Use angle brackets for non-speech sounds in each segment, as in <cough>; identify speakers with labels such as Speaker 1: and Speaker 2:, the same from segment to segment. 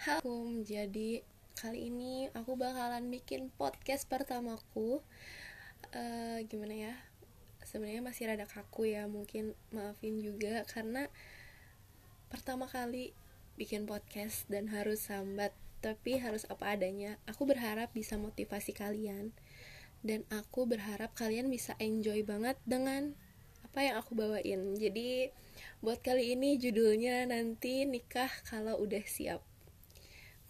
Speaker 1: Halo, jadi kali ini aku bakalan bikin podcast pertamaku. Uh, gimana ya? Sebenarnya masih rada kaku ya, mungkin maafin juga karena pertama kali bikin podcast dan harus sambat, tapi harus apa adanya. Aku berharap bisa motivasi kalian dan aku berharap kalian bisa enjoy banget dengan apa yang aku bawain. Jadi buat kali ini judulnya nanti nikah kalau udah siap.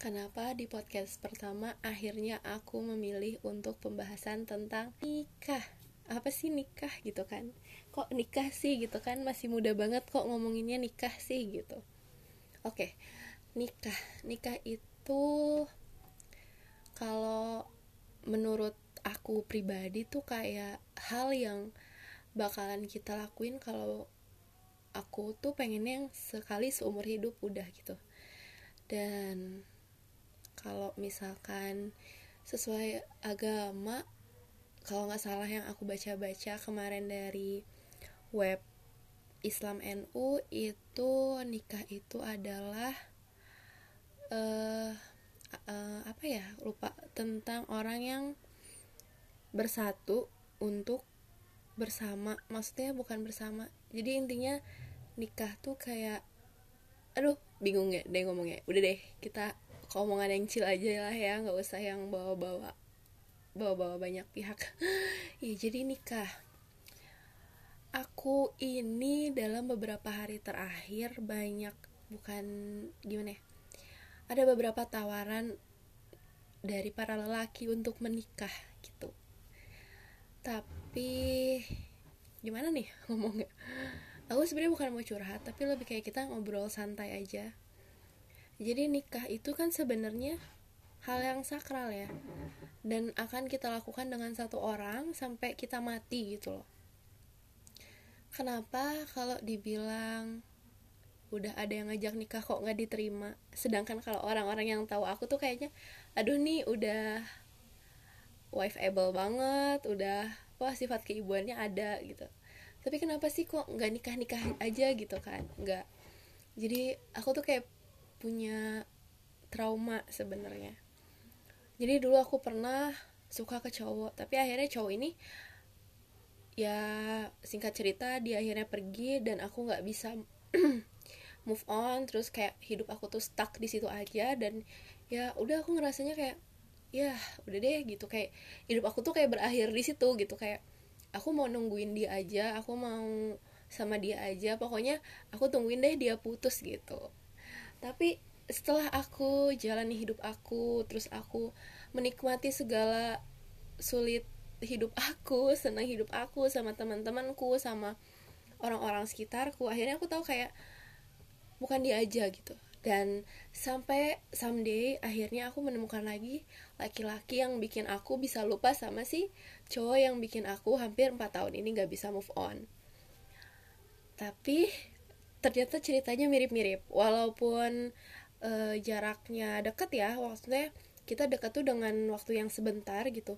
Speaker 1: Kenapa di podcast pertama akhirnya aku memilih untuk pembahasan tentang nikah? Apa sih nikah gitu kan? Kok nikah sih gitu kan? Masih muda banget kok ngomonginnya nikah sih gitu. Oke, nikah. Nikah itu kalau menurut aku pribadi tuh kayak hal yang bakalan kita lakuin kalau aku tuh pengennya yang sekali seumur hidup udah gitu dan kalau misalkan sesuai agama kalau nggak salah yang aku baca-baca kemarin dari web Islam NU itu nikah itu adalah uh, uh, apa ya lupa tentang orang yang bersatu untuk bersama. Maksudnya bukan bersama. Jadi intinya nikah tuh kayak aduh bingung ya deh ngomongnya. Udah deh kita omongan yang chill aja lah ya nggak usah yang bawa-bawa bawa-bawa banyak pihak. <laughs> Ya jadi nikah aku ini dalam beberapa hari terakhir banyak bukan gimana ya ada beberapa tawaran dari para lelaki untuk menikah gitu. Tapi gimana nih <laughs> ngomongnya? Aku sebenarnya bukan mau curhat tapi lebih kayak kita ngobrol santai aja jadi nikah itu kan sebenarnya hal yang sakral ya. Dan akan kita lakukan dengan satu orang sampai kita mati gitu loh. Kenapa? Kalau dibilang udah ada yang ngajak nikah kok nggak diterima. Sedangkan kalau orang-orang yang tahu aku tuh kayaknya aduh nih udah wife able banget udah wah sifat keibuannya ada gitu. Tapi kenapa sih kok nggak nikah nikah aja gitu kan? Nggak. Jadi aku tuh kayak punya trauma sebenarnya. Jadi dulu aku pernah suka ke cowok tapi akhirnya cowok ini ya singkat cerita dia akhirnya pergi dan aku nggak bisa <clears throat> move on terus kayak hidup aku tuh stuck di situ aja dan ya udah aku ngerasanya kayak ya udah deh gitu kayak hidup aku tuh kayak berakhir di situ gitu kayak aku mau nungguin dia aja aku mau sama dia aja pokoknya aku tungguin deh dia putus gitu tapi setelah aku jalani hidup aku terus aku menikmati segala sulit hidup aku senang hidup aku sama teman-temanku sama orang-orang sekitarku akhirnya aku tahu kayak bukan dia aja gitu. Dan sampai someday akhirnya aku menemukan lagi laki-laki yang bikin aku bisa lupa sama si cowok yang bikin aku hampir 4 tahun ini gak bisa move on. Tapi ternyata ceritanya mirip-mirip. Walaupun uh, jaraknya deket ya maksudnya kita dekat tuh dengan waktu yang sebentar gitu.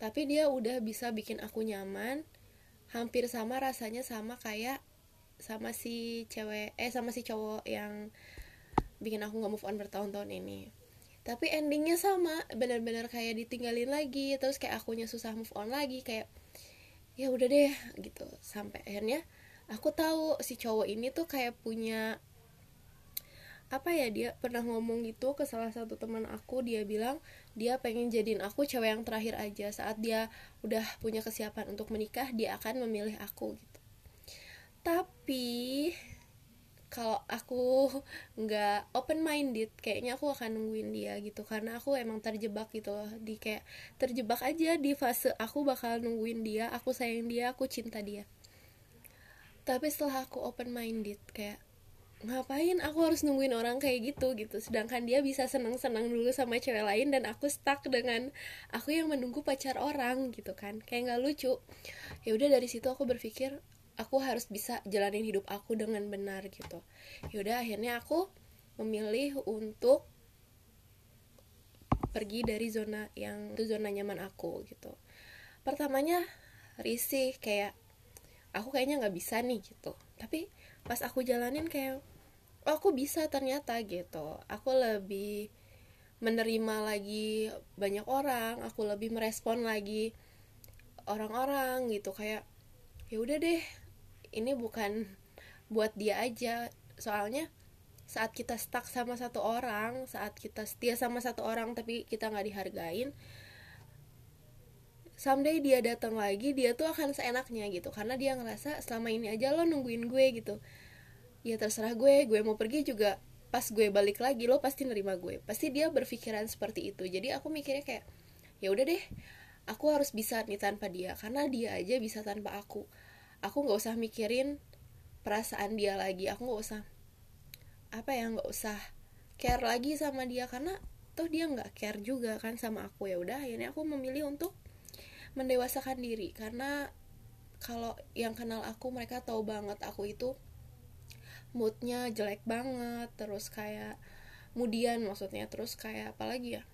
Speaker 1: Tapi dia udah bisa bikin aku nyaman hampir sama rasanya sama kayak sama si cewek eh sama si cowok yang bikin aku nggak move on bertahun-tahun ini. Tapi endingnya sama benar-benar kayak ditinggalin lagi terus kayak akunya susah move on lagi kayak ya udah deh gitu. Sampai akhirnya aku tahu si cowok ini tuh kayak punya apa ya dia pernah ngomong gitu ke salah satu teman aku dia bilang dia pengen jadiin aku cewek yang terakhir aja. Saat dia udah punya kesiapan untuk menikah dia akan memilih aku gitu. Tapi kalau aku nggak open minded kayaknya aku akan nungguin dia gitu. Karena aku emang terjebak gitu loh. Di kayak terjebak aja di fase aku bakal nungguin dia aku sayang dia aku cinta dia tapi setelah aku open minded kayak ngapain aku harus nungguin orang kayak gitu? Gitu. Sedangkan dia bisa senang-senang dulu sama cewek lain dan aku stuck dengan aku yang menunggu pacar orang gitu kan. Kayak nggak lucu. Ya udah dari situ aku berpikir aku harus bisa jalanin hidup aku dengan benar gitu. Ya udah akhirnya aku memilih untuk pergi dari zona yang itu zona nyaman aku gitu. Pertamanya risih kayak aku kayaknya nggak bisa nih gitu. Tapi pas aku jalanin kayak oh, aku bisa ternyata gitu. Aku lebih menerima lagi banyak orang aku lebih merespon lagi orang-orang gitu. Kayak ya udah deh ini bukan buat dia aja. Soalnya saat kita stuck sama satu orang saat kita setia sama satu orang tapi kita nggak dihargain someday dia datang lagi dia tuh akan seenaknya gitu. Karena dia ngerasa selama ini aja lo nungguin gue gitu. Ya terserah gue gue mau pergi juga pas gue balik lagi lo pasti nerima gue. Pasti dia berpikiran seperti itu. Jadi aku mikirnya kayak ya udah deh aku harus bisa nih tanpa dia karena dia aja bisa tanpa aku. Aku nggak usah mikirin perasaan dia lagi. Aku nggak usah apa ya nggak usah care lagi sama dia. Karena toh dia nggak care juga kan sama aku. Ya udah akhirnya aku memilih untuk mendewasakan diri. Karena kalau yang kenal aku mereka tahu banget aku itu moodnya jelek banget terus kayak kemudian maksudnya. Terus kayak apalagi ya?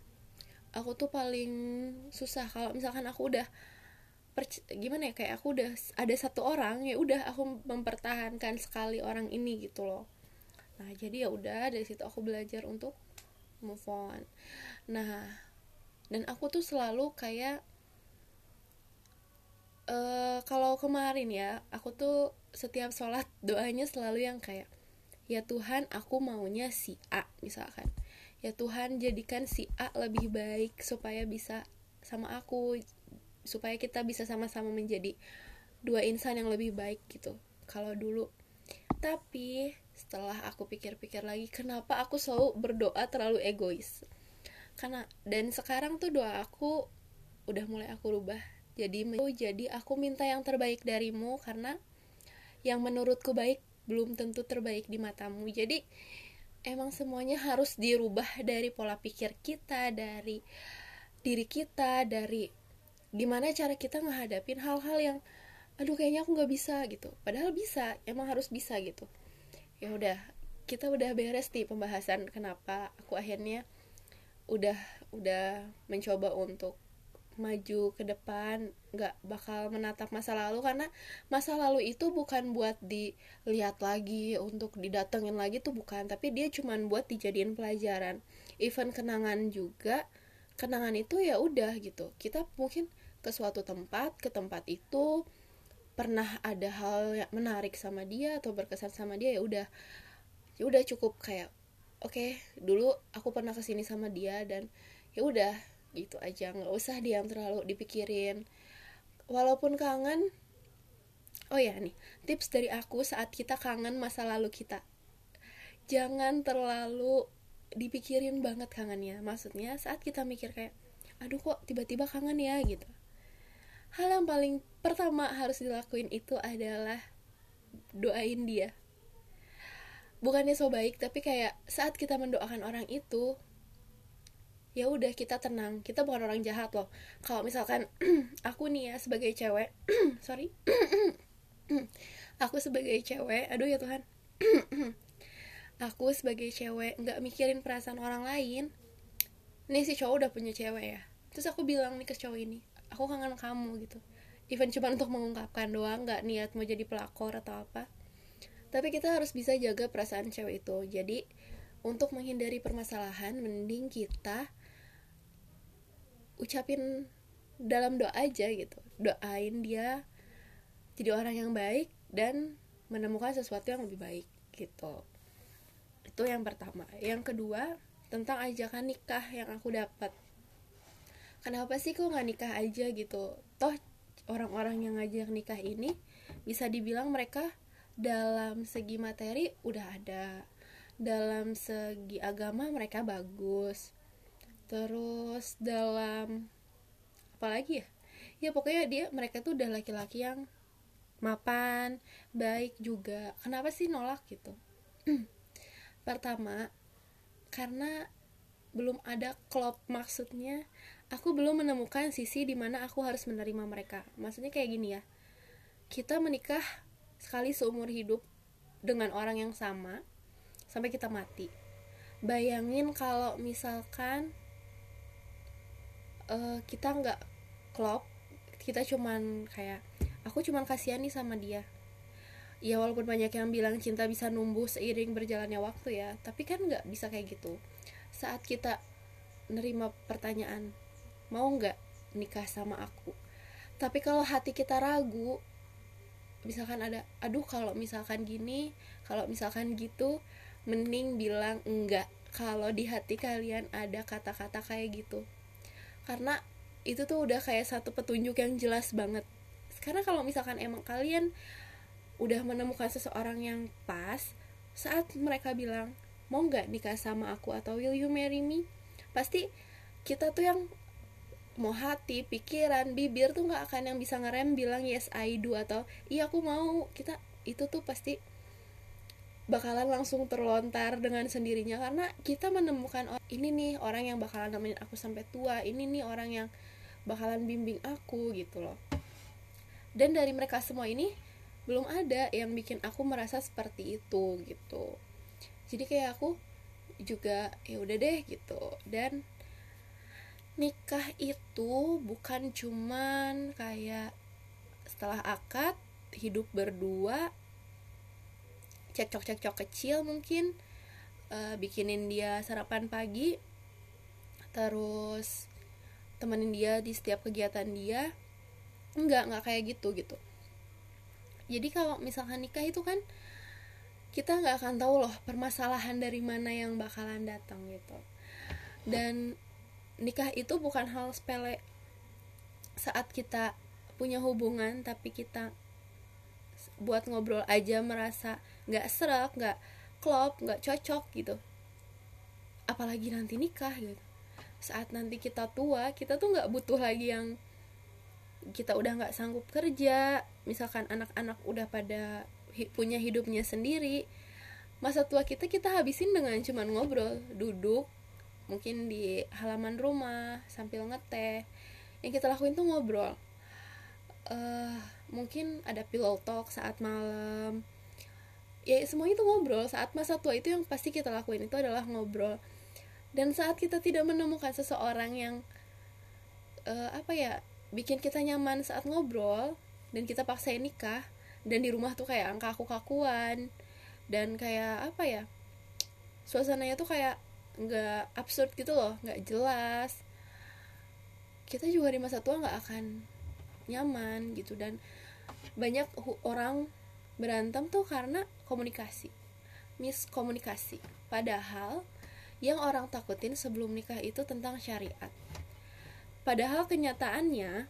Speaker 1: Aku tuh paling susah. Kalau misalkan aku udah gimana ya? Kayak aku udah ada satu orang ya udah aku mempertahankan sekali orang ini gitu loh. Nah jadi ya udah dari situ aku belajar untuk move on. Nah dan aku tuh selalu kayak uh, kalau kemarin ya aku tuh setiap sholat doanya selalu yang kayak ya Tuhan aku maunya si A misalkan. Ya Tuhan jadikan si A lebih baik supaya bisa sama aku supaya kita bisa sama-sama menjadi dua insan yang lebih baik gitu kalau dulu. Tapi setelah aku pikir-pikir lagi kenapa aku selalu berdoa terlalu egois? Karena dan sekarang tuh doa aku udah mulai aku rubah jadi jadi aku minta yang terbaik darimu karena yang menurutku baik belum tentu terbaik di matamu. Jadi emang semuanya harus dirubah dari pola pikir kita dari diri kita dari gimana cara kita ngehadapin hal-hal yang aduh kayaknya aku nggak bisa gitu. Padahal bisa emang harus bisa gitu. Ya udah kita udah beres nih pembahasan kenapa aku akhirnya udah udah mencoba untuk maju ke depan nggak bakal menatap masa lalu. Karena masa lalu itu bukan buat dilihat lagi untuk didatengin lagi tuh bukan. Tapi dia cuman buat dijadiin pelajaran. Even kenangan juga kenangan itu ya udah gitu. Kita mungkin ke suatu tempat ke tempat itu pernah ada hal yang menarik sama dia atau berkesan sama dia ya udah. Ya udah cukup kayak oke okay, dulu aku pernah ke sini sama dia dan ya udah gitu aja nggak usah diam terlalu dipikirin. Walaupun kangen oh ya nih tips dari aku saat kita kangen masa lalu kita. Jangan terlalu dipikirin banget kangennya. Maksudnya saat kita mikir kayak aduh kok tiba-tiba kangen ya? gitu. Hal yang paling pertama harus dilakuin itu adalah doain dia. Bukannya so baik tapi kayak saat kita mendoakan orang itu ya udah kita tenang. Kita bukan orang jahat loh. Kalau misalkan <clears throat> aku nih ya sebagai cewek <clears throat> sorry <clears throat> aku sebagai cewek aduh ya Tuhan aku sebagai cewek nggak mikirin perasaan orang lain nih si cowok udah punya cewek ya. Terus aku bilang nih ke cowok ini aku kangen kamu gitu. Even cuma untuk mengungkapkan doang nggak niat mau jadi pelakor atau apa. Tapi kita harus bisa jaga perasaan cewek itu. Jadi untuk menghindari permasalahan mending kita ucapin dalam doa aja gitu. Doain dia jadi orang yang baik dan menemukan sesuatu yang lebih baik gitu. Itu yang pertama. Yang kedua tentang ajakan nikah yang aku dapat. Kenapa sih kok nggak nikah aja gitu? Toh orang-orang yang ngajak nikah ini bisa dibilang mereka dalam segi materi udah ada. Dalam segi agama mereka bagus terus dalam apalagi ya? Ya pokoknya dia mereka tuh udah laki-laki yang mapan baik juga. Kenapa sih nolak gitu? <clears throat> Pertama karena belum ada klop maksudnya aku belum menemukan sisi di mana aku harus menerima mereka. Maksudnya kayak gini ya kita menikah sekali seumur hidup dengan orang yang sama sampai kita mati. Bayangin kalau misalkan uh, kita nggak klop kita cuman kayak aku cuman kasihan nih sama dia. Ya walaupun banyak yang bilang cinta bisa numbuh seiring berjalannya waktu ya tapi kan nggak bisa kayak gitu. Saat kita nerima pertanyaan mau nggak nikah sama aku? Tapi kalau hati kita ragu misalkan ada aduh kalau misalkan gini kalau misalkan gitu mending bilang enggak kalau di hati kalian ada kata-kata kayak gitu karena itu tuh udah kayak satu petunjuk yang jelas banget. Karena kalau misalkan emang kalian udah menemukan seseorang yang pas saat mereka bilang mau nggak nikah sama aku atau will you marry me? pasti kita tuh yang mau hati pikiran bibir tuh nggak akan yang bisa ngerem bilang yes I do atau iya aku mau. Kita itu tuh pasti bakalan langsung terlontar dengan sendirinya. Karena kita menemukan oh, ini nih orang yang bakalan nemenin aku sampai tua. Ini nih orang yang bakalan bimbing aku gitu loh. Dan dari mereka semua ini belum ada yang bikin aku merasa seperti itu gitu. Jadi kayak aku juga ya udah deh gitu. Dan nikah itu bukan cuman kayak setelah akad hidup berdua cekcok-cekcok kecil mungkin uh, bikinin dia sarapan pagi terus temenin dia di setiap kegiatan dia. Enggak enggak kayak gitu gitu. Jadi kalau misalkan nikah itu kan kita nggak akan tahu loh permasalahan dari mana yang bakalan datang gitu. Dan nikah itu bukan hal sepele saat kita punya hubungan tapi kita buat ngobrol aja merasa nggak serak nggak klop nggak cocok gitu. Apalagi nanti nikah gitu. Saat nanti kita tua kita tuh nggak butuh lagi yang kita udah nggak sanggup kerja. Misalkan anak-anak udah pada punya hidupnya sendiri. Masa tua kita kita habisin dengan cuman ngobrol duduk mungkin di halaman rumah sambil ngeteh. Yang kita lakuin tuh ngobrol. Uh, mungkin ada pillow talk saat malam ya semuanya itu ngobrol. Saat masa tua itu yang pasti kita lakuin itu adalah ngobrol. Dan saat kita tidak menemukan seseorang yang uh, apa ya bikin kita nyaman saat ngobrol dan kita paksain nikah dan di rumah tuh kayak angka aku kakuan dan kayak apa ya suasananya tuh kayak nggak absurd gitu loh nggak jelas. Kita juga di masa tua nggak akan nyaman gitu dan banyak orang berantem tuh karena komunikasi miskomunikasi padahal yang orang takutin sebelum nikah itu tentang syariat Padahal kenyataannya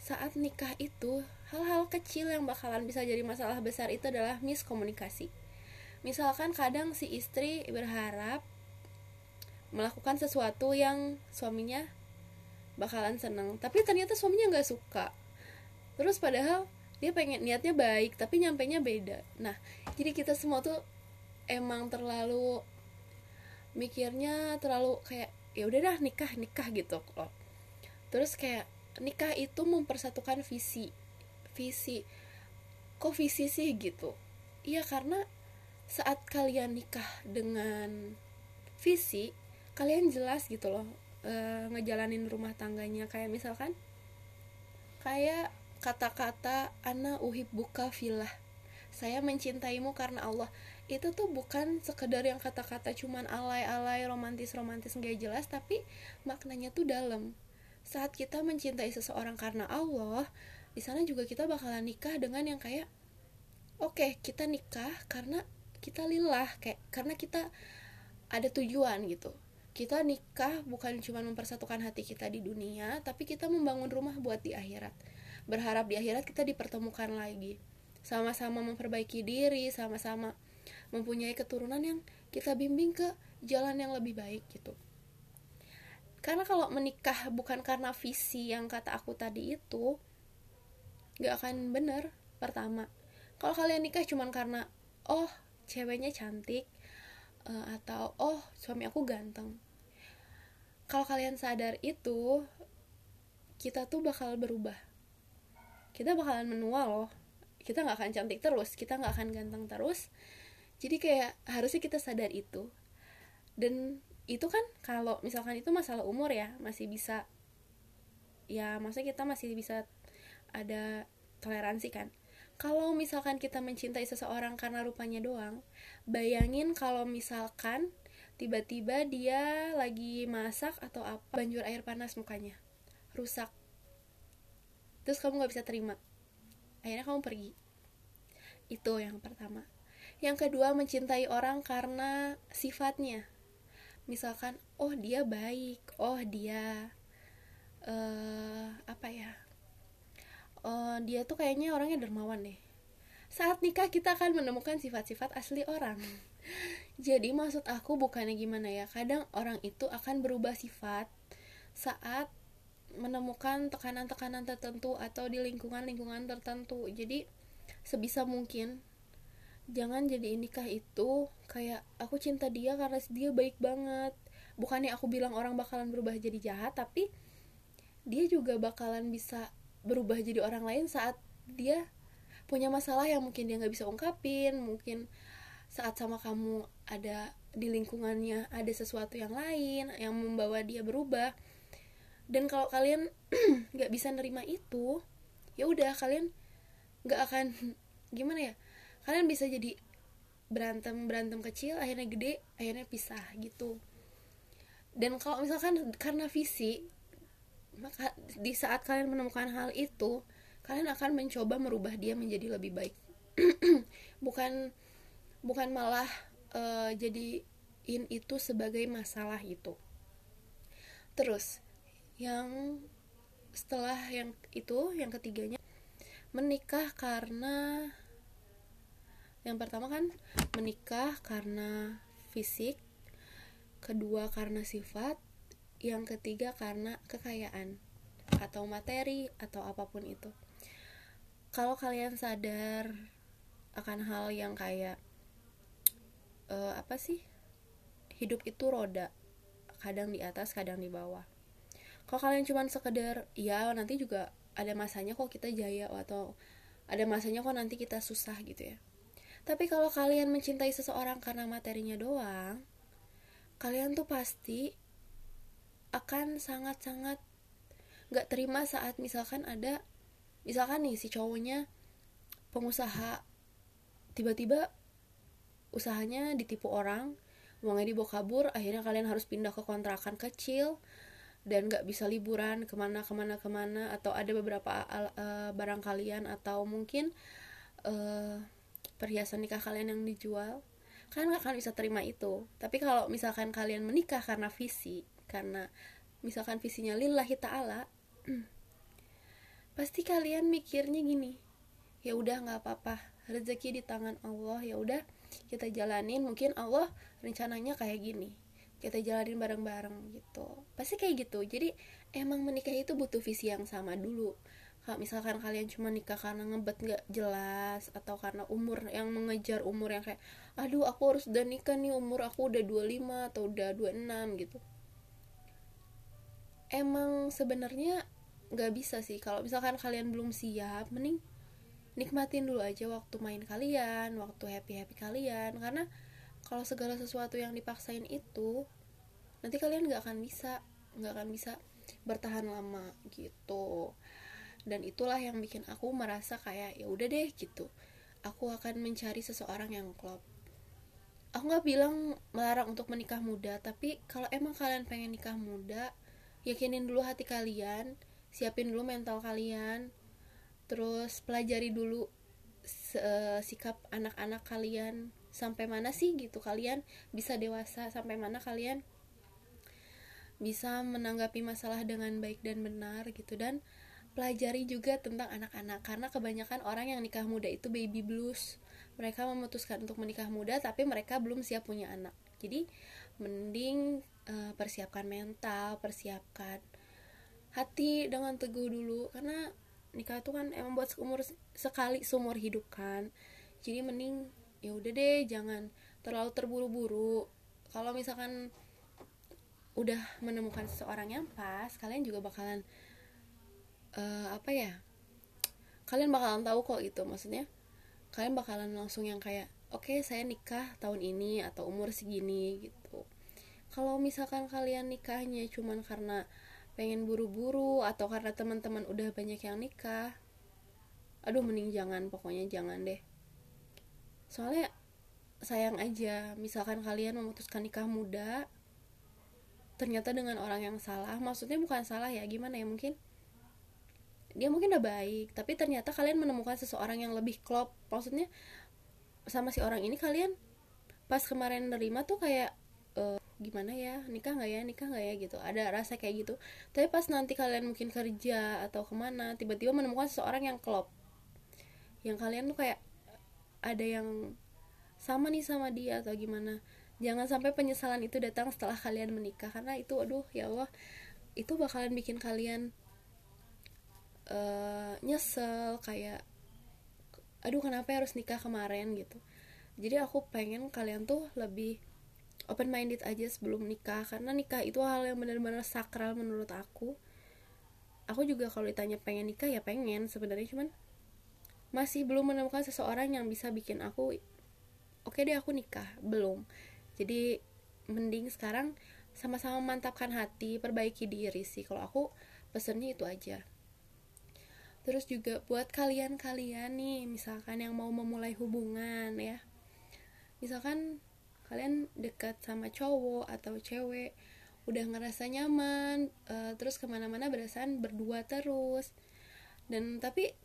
Speaker 1: saat nikah itu hal-hal kecil yang bakalan bisa jadi masalah besar itu adalah miskomunikasi. Misalkan kadang si istri berharap melakukan sesuatu yang suaminya bakalan seneng, tapi ternyata suaminya nggak suka. Terus padahal dia pengen niatnya baik, tapi nyampe nya beda. Nah, jadi kita semua tuh emang terlalu mikirnya terlalu kayak ya udah dah nikah nikah gitu loh. Terus kayak nikah itu mempersatukan visi. Visi. Kok visi sih gitu? Iya karena saat kalian nikah dengan visi kalian jelas gitu loh e, ngejalanin rumah tangganya. Kayak misalkan kayak kata-kata ana uhib buka filah saya mencintaimu karena Allah. Itu tuh bukan sekedar yang kata-kata cuman alay-alay romantis-romantis nggak jelas tapi maknanya tuh dalam. Saat kita mencintai seseorang karena Allah di sana juga kita bakalan nikah dengan yang kayak oke okay, kita nikah karena kita lillah kayak karena kita ada tujuan gitu. Kita nikah bukan cuma mempersatukan hati kita di dunia tapi kita membangun rumah buat di akhirat berharap di akhirat kita dipertemukan lagi. Sama-sama memperbaiki diri sama-sama mempunyai keturunan yang kita bimbing ke jalan yang lebih baik gitu. Karena kalau menikah bukan karena visi yang kata aku tadi itu gak akan bener pertama. Kalau kalian nikah cuma karena oh ceweknya cantik uh, atau oh suami aku ganteng. Kalau kalian sadar itu kita tuh bakal berubah kita bakalan menua loh. Kita nggak akan cantik terus kita nggak akan ganteng terus. Jadi kayak harusnya kita sadar itu. Dan itu kan kalau misalkan itu masalah umur ya masih bisa ya maksudnya kita masih bisa ada toleransi kan. Kalau misalkan kita mencintai seseorang karena rupanya doang bayangin kalau misalkan tiba-tiba dia lagi masak atau apa banjur air panas mukanya rusak terus kamu nggak bisa terima. Akhirnya kamu pergi. Itu yang pertama. Yang kedua mencintai orang karena sifatnya. Misalkan oh dia baik. Oh dia uh, apa ya? Uh, dia tuh kayaknya orangnya dermawan deh. Saat nikah kita akan menemukan sifat-sifat asli orang. Jadi maksud aku bukannya gimana ya? Kadang orang itu akan berubah sifat saat menemukan tekanan-tekanan tertentu atau di lingkungan-lingkungan tertentu. Jadi sebisa mungkin jangan jadi nikah itu kayak aku cinta dia karena dia baik banget. Bukannya aku bilang orang bakalan berubah jadi jahat tapi dia juga bakalan bisa berubah jadi orang lain saat dia punya masalah yang mungkin dia nggak bisa ungkapin mungkin saat sama kamu ada di lingkungannya ada sesuatu yang lain yang membawa dia berubah dan kalau kalian <clears throat> nggak bisa nerima itu ya udah kalian nggak akan <laughs> gimana ya? Kalian bisa jadi berantem berantem kecil akhirnya gede akhirnya pisah gitu. Dan kalau misalkan karena visi maka di saat kalian menemukan hal itu kalian akan mencoba merubah dia menjadi lebih baik. <clears throat> Bukan bukan malah uh, jadiin itu sebagai masalah itu. Terus yang setelah yang itu yang ketiganya menikah karena yang pertama kan menikah karena fisik kedua karena sifat yang ketiga karena kekayaan atau materi atau apa pun itu. Kalau kalian sadar akan hal yang kayak uh, apa sih? Hidup itu roda kadang di atas kadang di bawah kalau kalian cuma sekedar ya nanti juga ada masanya kok kita jaya atau ada masanya kok nanti kita susah gitu ya. Tapi kalau kalian mencintai seseorang karena materinya doang kalian tuh pasti akan sangat-sangat gak terima saat misalkan ada misalkan nih si cowoknya pengusaha tiba-tiba usahanya ditipu orang uangnya dibawa kabur akhirnya kalian harus pindah ke kontrakan kecil dan gak bisa liburan ke mana ke mana ke mana atau ada beberapa uh, barang kalian atau mungkin uh, perhiasan nikah kalian yang dijual kalian gak akan bisa terima itu. Tapi kalau misalkan kalian menikah karena visi karena misalkan visinya lillahi ta'ala <clears throat> pasti kalian mikirnya gini ya udah nggak apa-apa rezeki di tangan Allah ya udah kita jalanin. Mungkin Allah rencananya kayak gini kita jalanin bareng-bareng gitu. Pasti kayak gitu. Jadi emang menikah itu butuh visi yang sama dulu. Kalau misalkan kalian cuma nikah karena ngebet nggak jelas atau karena umur yang mengejar umur yang kayak aduh aku harus udah nikah nih umur aku udah 25 atau udah 26 gitu. Emang sebenarnya nggak bisa sih. Kalau misalkan kalian belum siap mending nikmatin dulu aja waktu main kalian waktu happy happy kalian. Karena kalau segala sesuatu yang dipaksain itu nanti kalian nggak akan bisa nggak akan bisa bertahan lama gitu. Dan itulah yang bikin aku merasa kayak ya udah deh gitu. Aku akan mencari seseorang yang klop. Aku nggak bilang melarang untuk menikah muda tapi kalau emang kalian pengen nikah muda yakinin dulu hati kalian siapin dulu mental kalian terus pelajari dulu sikap anak-anak kalian sampai mana sih gitu kalian bisa dewasa sampai mana kalian bisa menanggapi masalah dengan baik dan benar gitu. Dan pelajari juga tentang anak-anak karena kebanyakan orang yang nikah muda itu baby blues. Mereka memutuskan untuk menikah muda tapi mereka belum siap punya anak. Jadi mending uh, persiapkan mental persiapkan hati dengan teguh dulu karena nikah itu kan emang buat umur sekali seumur hidup kan. Jadi mending ya udah deh jangan terlalu terburu-buru. Kalau misalkan udah menemukan seseorang yang pas kalian juga bakalan uh, apa ya kalian bakalan tahu kok itu maksudnya kalian bakalan langsung yang kayak oke okay, saya nikah tahun ini atau umur segini gitu. Kalau misalkan kalian nikahnya cuman karena pengen buru-buru atau karena teman-teman udah banyak yang nikah aduh mending jangan pokoknya jangan deh soalnya sayang aja misalkan kalian memutuskan nikah muda ternyata dengan orang yang salah maksudnya bukan salah ya gimana ya mungkin? Dia mungkin udah baik tapi ternyata kalian menemukan seseorang yang lebih klop. Maksudnya sama si orang ini kalian pas kemarin nerima tuh kayak uh, gimana ya nikah nggak ya nikah nggak ya gitu. Ada rasa kayak gitu. Tapi pas nanti kalian mungkin kerja atau ke mana tiba-tiba menemukan seseorang yang klop. Yang kalian tuh kayak ada yang sama nih sama dia atau gimana. Jangan sampai penyesalan itu datang setelah kalian menikah karena itu aduh ya Allah itu bakalan bikin kalian uh, nyesel kayak aduh kenapa harus nikah kemarin gitu. Jadi aku pengen kalian tuh lebih open minded aja sebelum nikah karena nikah itu hal yang benar-benar sakral menurut aku. Aku juga kalau ditanya pengen nikah ya pengen sebenarnya cuman masih belum menemukan seseorang yang bisa bikin aku oke okay deh aku nikah. Belum. Jadi mending sekarang sama-sama mantapkan hati perbaiki diri sih. Kalau aku pesennya itu aja. Terus juga buat kalian-kalian nih misalkan yang mau memulai hubungan ya. Misalkan kalian dekat sama cowok atau cewek udah ngerasa nyaman uh, terus ke mana-mana berasan berdua terus. Dan tapi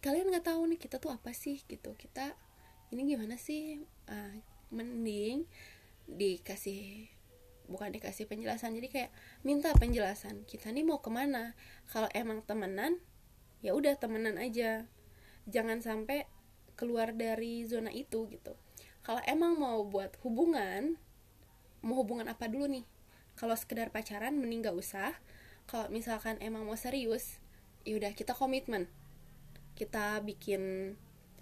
Speaker 1: kalian nggak tahu nih kita tuh apa sih gitu. Kita ini gimana sih? Uh, mending dikasih bukan dikasih penjelasan. Jadi kayak minta penjelasan kita nih mau ke mana? Kalau emang temenan ya udah temenan aja. Jangan sampai keluar dari zona itu gitu. Kalau emang mau buat hubungan mau hubungan apa dulu nih? Kalau sekedar pacaran mending gak usah. Kalau misalkan emang mau serius ya udah kita komitmen kita bikin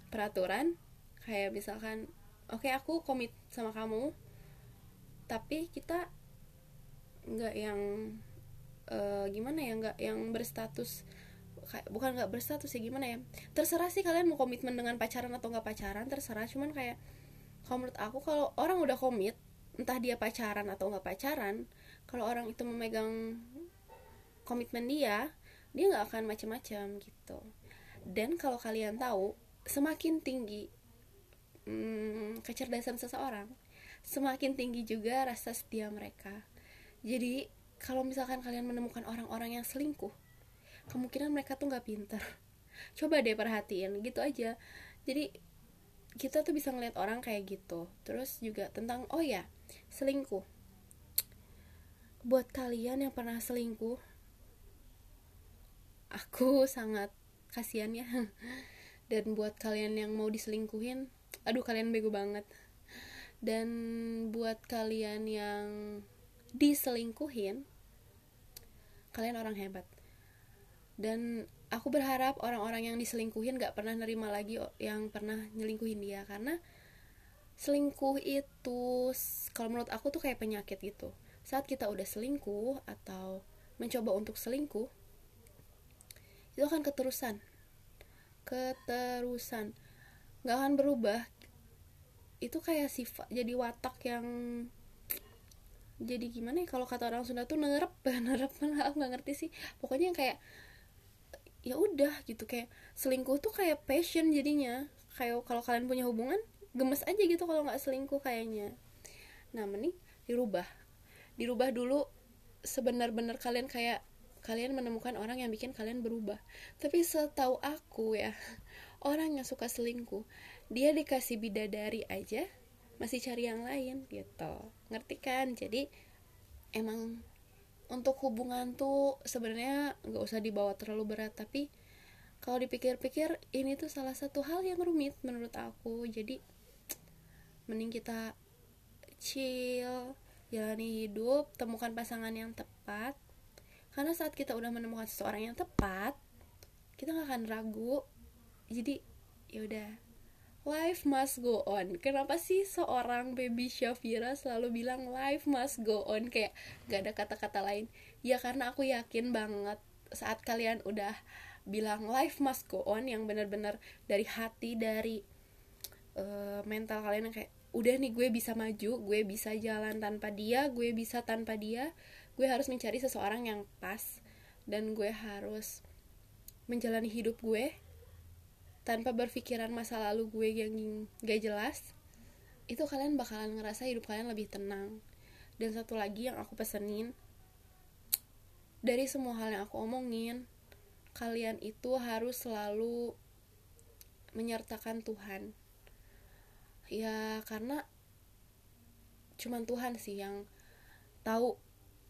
Speaker 1: peraturan kayak misalkan oke okay, aku komit sama kamu tapi kita nggak yang uh, gimana ya nggak yang berstatus bukan nggak berstatus ya gimana ya terserah sih kalian mau komitmen dengan pacaran atau nggak pacaran terserah cuman kayak kalau menurut aku kalau orang udah komit entah dia pacaran atau nggak pacaran kalau orang itu memegang komitmen dia dia nggak akan macam-macam gitu dan kalau kalian tahu semakin tinggi hmm, kecerdasan seseorang semakin tinggi juga rasa setia mereka. Jadi kalau misalkan kalian menemukan orang-orang yang selingkuh kemungkinan mereka tuh nggak pinter. <laughs> Coba deh perhatiin gitu aja. Jadi kita tuh bisa ngeliat orang kayak gitu. Terus juga tentang oh ya selingkuh. Buat kalian yang pernah selingkuh aku sangat kasihan ya dan buat kalian yang mau diselingkuhin aduh kalian bego banget. Dan buat kalian yang diselingkuhin kalian orang hebat. Dan aku berharap orang-orang yang diselingkuhin gak pernah nerima lagi yang pernah nyelingkuhin dia. Karena selingkuh itu kalau menurut aku tuh kayak penyakit gitu. Saat kita udah selingkuh atau mencoba untuk selingkuh itu akan keterusan. Keterusan. Nggak akan berubah. Itu kayak sifat jadi watak yang jadi gimana ya? Kalau kata orang Sunda tuh nerep <laughs> nerep aku nggak ngerti sih. Pokoknya yang kayak ya udah gitu. Kayak selingkuh tuh kayak passion jadinya. Kayak kalau kalian punya hubungan gemes aja gitu kalau nggak selingkuh kayaknya. Nah mending dirubah. Dirubah dulu sebenar-benar kalian kayak kalian menemukan orang yang bikin kalian berubah. Tapi setahu aku ya orang yang suka selingkuh dia dikasih bidadari aja masih cari yang lain gitu. Ngerti kan? Jadi emang untuk hubungan tuh sebenarnya nggak usah dibawa terlalu berat. Tapi kalau dipikir-pikir ini tuh salah satu hal yang rumit menurut aku. Jadi mending kita chill jalani hidup temukan pasangan yang tepat karena saat kita udah menemukan seseorang yang tepat kita nggak akan ragu. Jadi ya udah. Life must go on. Kenapa sih seorang baby Shafira selalu bilang life must go on? Kayak gak ada kata-kata lain. Ya karena aku yakin banget saat kalian udah bilang life must go on yang benar-benar dari hati dari uh, mental kalian yang kayak udah nih gue bisa maju gue bisa jalan tanpa dia gue bisa tanpa dia gue harus mencari seseorang yang pas dan gue harus menjalani hidup gue tanpa berpikiran masa lalu gue yang gak jelas itu kalian bakalan ngerasa hidup kalian lebih tenang. Dan satu lagi yang aku pesenin dari semua hal yang aku omongin kalian itu harus selalu menyertakan Tuhan. Ya karena cuman Tuhan sih yang tahu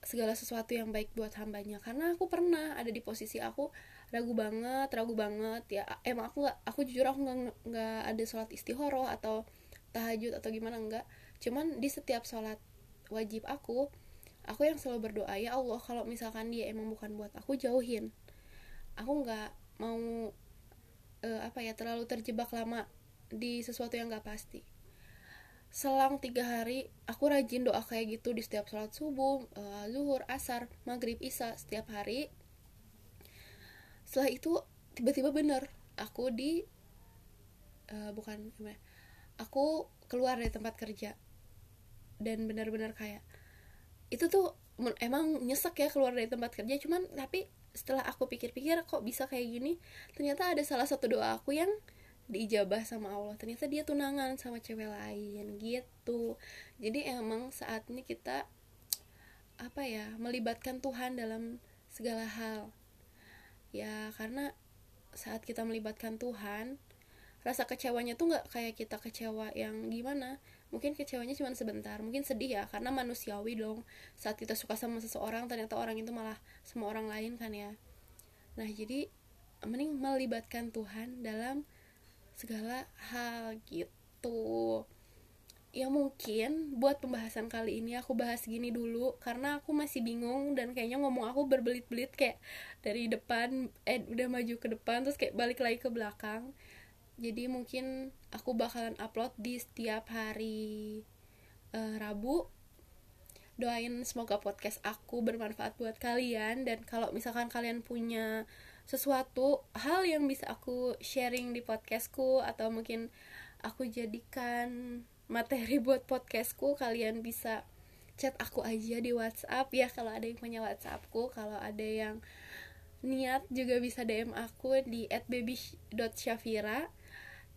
Speaker 1: segala sesuatu yang baik buat hambanya. Karena aku pernah ada di posisi aku ragu banget ragu banget. Ya emang aku gak aku jujur aku nggak nggak ada sholat istihoroh atau tahajud atau gimana enggak cuman di setiap sholat wajib aku aku yang selalu berdoa ya Allah kalau misalkan dia emang bukan buat aku jauhin. Aku nggak mau uh, apa ya terlalu terjebak lama di sesuatu yang nggak pasti selang tiga hari aku rajin doa kayak gitu di setiap sholat subuh uh, zuhur asar maghrib isya setiap hari. Setelah itu tiba-tiba bener aku di uh, bukan gimana aku keluar dari tempat kerja. Dan benar-benar kayak itu tuh emang nyesek ya keluar dari tempat kerja cuman tapi setelah aku pikir-pikir kok bisa kayak gini ternyata ada salah satu doa aku yang diijabah sama Allah. Ternyata dia tunangan sama cewek lain gitu. Jadi emang saat ini kita apa ya melibatkan Tuhan dalam segala hal. Ya karena saat kita melibatkan Tuhan rasa kecewanya tuh nggak kayak kita kecewa yang gimana. Mungkin kecewanya cuma sebentar mungkin sedih ya karena manusiawi dong. Saat kita suka sama seseorang ternyata orang itu malah sama orang lain kan ya. Nah jadi mending melibatkan Tuhan dalam segala hal gitu. Ya mungkin buat pembahasan kali ini aku bahas gini dulu karena aku masih bingung dan kayaknya ngomong aku berbelit-belit kayak dari depan eh udah maju ke depan terus kayak balik lagi ke belakang. Jadi mungkin aku bakalan upload di setiap hari uh, Rabu. Doain semoga podcast aku bermanfaat buat kalian dan kalau misalkan kalian punya sesuatu hal yang bisa aku sharing di podcastku atau mungkin aku jadikan materi <laughs> buat podcastku kalian bisa chat aku aja di WhatsApp. Ya kalau ada yang punya WhatsAppku kalau ada yang niat juga bisa DM aku di @baby.syafira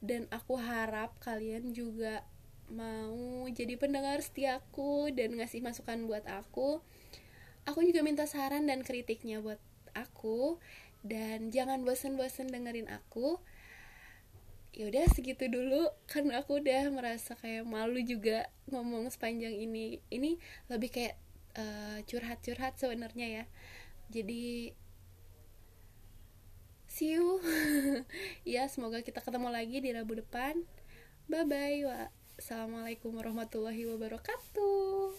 Speaker 1: dan aku harap kalian juga mau jadi pendengar setiaku dan ngasih masukan buat aku. Aku juga minta saran dan kritiknya buat aku dan jangan bosen-bosen dengerin aku. Ya udah segitu dulu. Karena aku udah merasa kayak malu juga ngomong sepanjang ini. Ini lebih kayak uh, curhat-curhat sebenarnya ya. Jadi see you. <laughs> Ya semoga kita ketemu lagi di Rabu depan. Bye bye wassalamualaikum warahmatullahi wabarakatuh